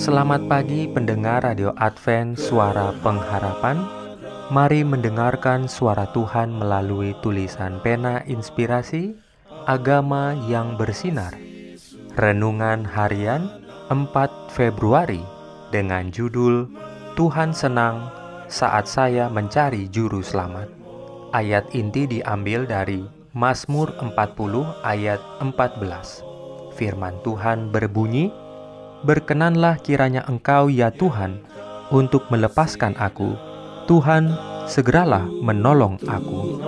Selamat pagi pendengar Radio Advent Suara Pengharapan. Mari mendengarkan suara Tuhan melalui tulisan pena inspirasi Agama yang bersinar. Renungan harian 4 Februari dengan judul Tuhan senang saat saya mencari juru selamat. Ayat inti diambil dari Mazmur 40 ayat 14 Firman Tuhan berbunyi, Berkenanlah kiranya Engkau ya Tuhan untuk melepaskan aku. Tuhan, segeralah menolong aku.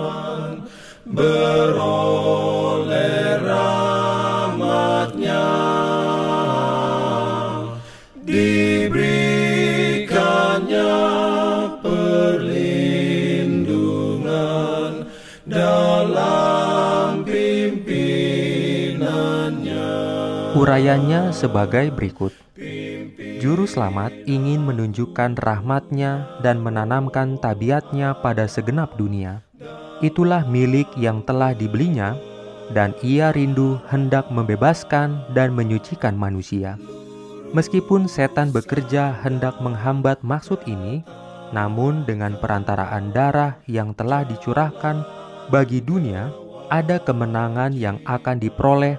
Dalam Urayanya sebagai berikut. Juru selamat ingin menunjukkan rahmatnya dan menanamkan tabiatnya pada segenap dunia. Itulah milik yang telah dibelinya, dan ia rindu hendak membebaskan dan menyucikan manusia. Meskipun setan bekerja hendak menghambat maksud ini, namun dengan perantaraan darah yang telah dicurahkan bagi dunia, ada kemenangan yang akan diperoleh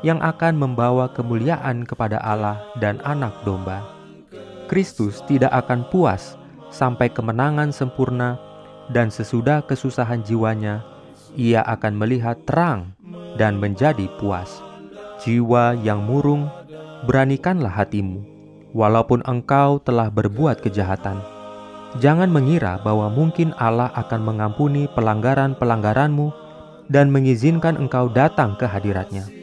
yang akan membawa kemuliaan kepada Allah dan Anak Domba. Kristus tidak akan puas sampai kemenangan sempurna, dan sesudah kesusahan jiwanya, ia akan melihat terang dan menjadi puas. Jiwa yang murung, beranikanlah hatimu, walaupun engkau telah berbuat kejahatan. Jangan mengira bahwa mungkin Allah akan mengampuni pelanggaran-pelanggaranmu dan mengizinkan engkau datang ke hadiratnya.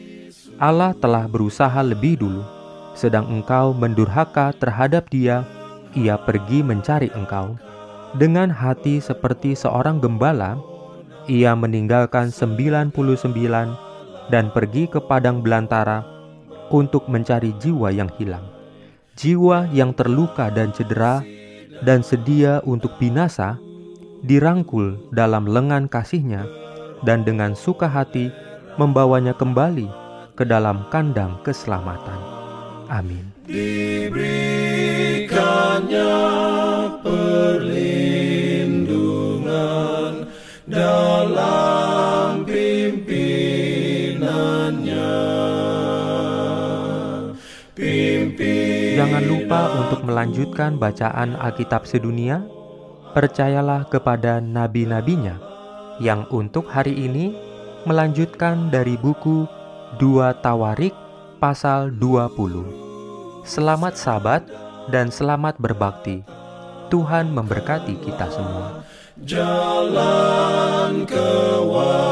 Allah telah berusaha lebih dulu, sedang engkau mendurhaka terhadap Dia, Ia pergi mencari engkau. Dengan hati seperti seorang gembala, Ia meninggalkan 99 dan pergi ke padang belantara untuk mencari jiwa yang hilang. Jiwa yang terluka dan cedera dan sedia untuk binasa dirangkul dalam lengan kasihnya dan dengan suka hati membawanya kembali ke dalam kandang keselamatan. Amin. Diberikannya perlindungan dalam pimpinannya. Pimpin Jangan lupa untuk melanjutkan bacaan Alkitab sedunia. Percayalah kepada nabi-nabinya yang untuk hari ini melanjutkan dari buku 2 Tawarik pasal 20. Selamat sabat dan selamat berbakti. Tuhan memberkati kita semua. jalan kewajiban.